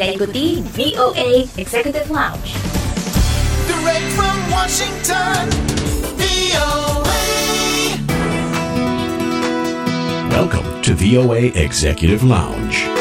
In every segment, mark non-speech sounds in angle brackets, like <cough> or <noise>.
Anda ikuti VOA Executive Lounge. Direct from Washington, VOA. Welcome to VOA Executive Lounge.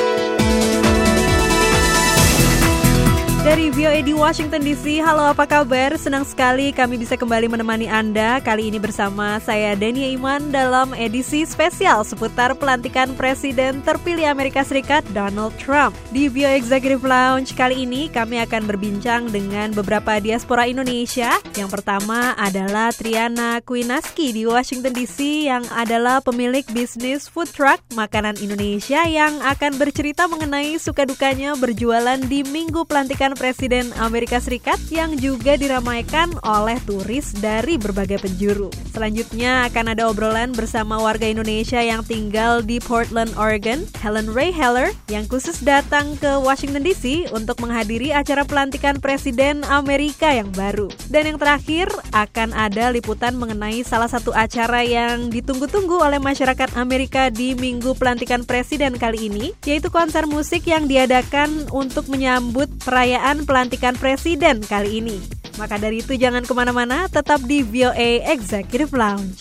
Dari VOA di Washington DC, halo apa kabar? Senang sekali kami bisa kembali menemani Anda. Kali ini bersama saya Dania Iman dalam edisi spesial seputar pelantikan Presiden terpilih Amerika Serikat Donald Trump. Di VOA Executive Lounge kali ini kami akan berbincang dengan beberapa diaspora Indonesia. Yang pertama adalah Triana Kuinaski di Washington DC Yang adalah pemilik bisnis food truck makanan Indonesia Yang akan bercerita mengenai suka dukanya berjualan di minggu pelantikan Presiden Amerika Serikat yang juga diramaikan oleh turis dari berbagai penjuru. Selanjutnya akan ada obrolan bersama warga Indonesia yang tinggal di Portland, Oregon, Helen Ray Heller yang khusus datang ke Washington DC untuk menghadiri acara pelantikan Presiden Amerika yang baru. Dan yang terakhir akan ada liputan mengenai salah satu acara yang ditunggu-tunggu oleh masyarakat Amerika di minggu pelantikan Presiden kali ini, yaitu konser musik yang diadakan untuk menyambut perayaan pelantikan presiden kali ini. Maka dari itu jangan ke mana-mana, tetap di VOA Executive Lounge.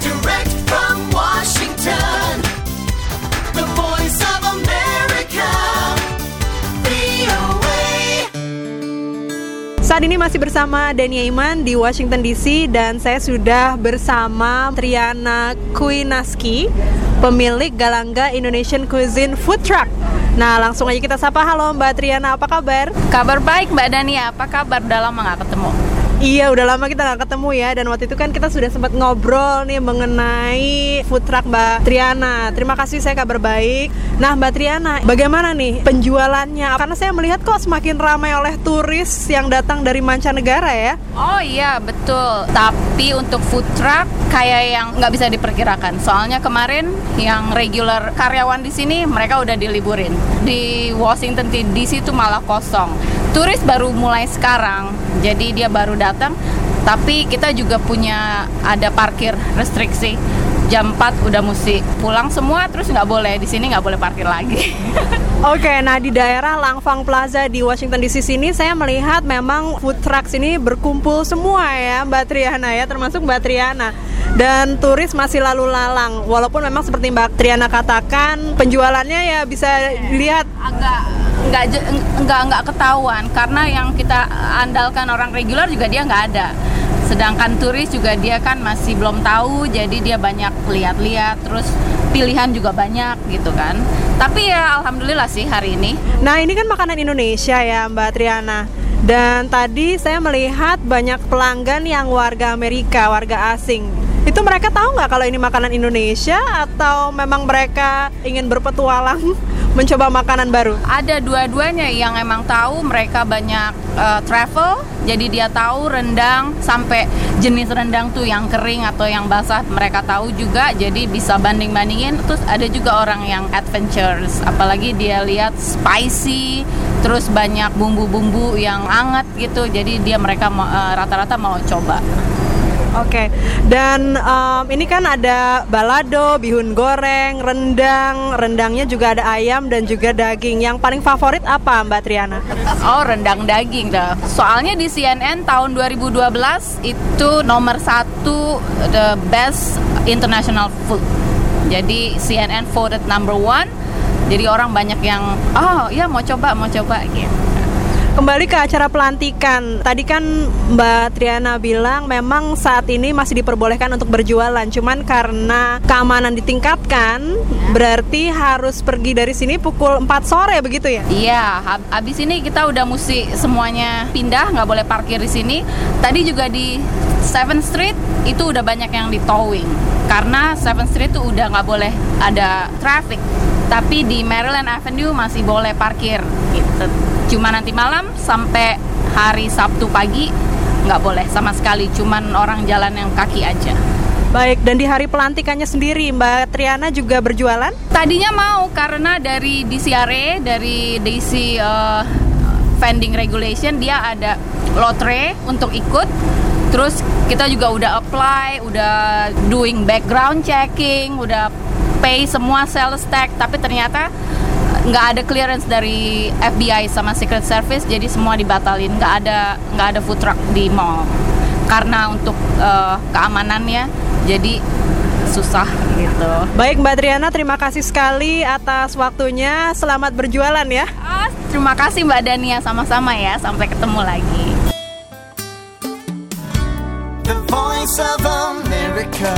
Direct from Washington, the voice of America, VOA. Saat ini masih bersama Dania Iman di Washington DC dan saya sudah bersama Triana Kuinaski, pemilik Galangga Indonesian Cuisine Food Truck. Nah, langsung aja kita sapa. Halo Mbak Triana, apa kabar? Kabar baik Mbak Dania, apa kabar? Udah lama nggak ketemu. Iya, udah lama kita nggak ketemu ya. Dan waktu itu kan kita sudah sempat ngobrol nih mengenai food truck Mbak Triana. Terima kasih, saya kabar baik. Nah, Mbak Triana, bagaimana nih penjualannya? Karena saya melihat kok semakin ramai oleh turis yang datang dari mancanegara ya. Oh iya betul. Tapi untuk food truck kayak yang nggak bisa diperkirakan. Soalnya kemarin yang regular karyawan di sini mereka udah diliburin. Di Washington DC itu malah kosong. Turis baru mulai sekarang. Jadi dia baru datang. Tapi kita juga punya ada parkir restriksi. Jam 4 udah mesti pulang semua terus nggak boleh di sini nggak boleh parkir lagi. <laughs> Oke, nah di daerah Langfang Plaza di Washington DC sini saya melihat memang food trucks ini berkumpul semua ya Mbak Triana ya, termasuk Mbak Triana. Dan turis masih lalu lalang, walaupun memang seperti Mbak Triana katakan penjualannya ya bisa dilihat agak nggak nggak nggak ketahuan. Karena yang kita andalkan orang regular juga dia nggak ada. Sedangkan turis juga dia kan masih belum tahu jadi dia banyak lihat-lihat terus pilihan juga banyak gitu kan. Tapi ya alhamdulillah sih hari ini. Nah ini kan makanan Indonesia ya Mbak Triana. Dan tadi saya melihat banyak pelanggan yang warga Amerika, warga asing. Itu mereka tahu nggak kalau ini makanan Indonesia Atau memang mereka ingin berpetualang <laughs> mencoba makanan baru? ada dua-duanya yang emang tahu mereka banyak eh, travel jadi dia tahu rendang sampai jenis rendang tuh yang kering atau yang basah mereka tahu juga jadi bisa banding-bandingin terus ada juga orang yang adventures apalagi dia lihat spicy terus banyak bumbu-bumbu yang hangat gitu jadi dia mereka eh, rata-rata mau coba Oke, dan em, ini kan ada balado, bihun goreng, rendang Rendangnya juga ada ayam dan juga daging Yang paling favorit apa Mbak Triana? Oh rendang daging dah. Soalnya di CNN tahun 2012 itu nomor satu the best international food. Jadi CNN voted number one. Jadi orang banyak yang oh ya mau coba mau coba gitu. Kembali ke acara pelantikan. Tadi kan Mbak Triana bilang memang saat ini masih diperbolehkan untuk berjualan, cuman karena keamanan ditingkatkan, berarti harus pergi dari sini pukul 4 sore begitu ya? Iya, hab- habis ini kita udah mesti semuanya pindah, nggak boleh parkir di sini. Tadi juga di 7th Street itu udah banyak yang di towing karena 7th Street itu udah nggak boleh ada traffic. Tapi di Maryland Avenue masih boleh parkir gitu. Cuma nanti malam sampai hari Sabtu pagi nggak boleh sama sekali. Cuman orang jalan yang kaki aja. Baik, dan di hari pelantikannya sendiri Mbak Triana juga berjualan? Tadinya mau karena dari DCRA, dari DC uh, Vending Regulation dia ada lotre untuk ikut. Terus kita juga udah apply, udah doing background checking, udah pay semua sales tax, tapi ternyata nggak ada clearance dari FBI sama Secret Service jadi semua dibatalin nggak ada nggak ada food truck di mall karena untuk eh, keamanannya jadi susah gitu Baik Mbak Triana, terima kasih sekali atas waktunya. Selamat berjualan ya. Ah, terima kasih Mbak Dania sama-sama ya sampai ketemu lagi The voice of America.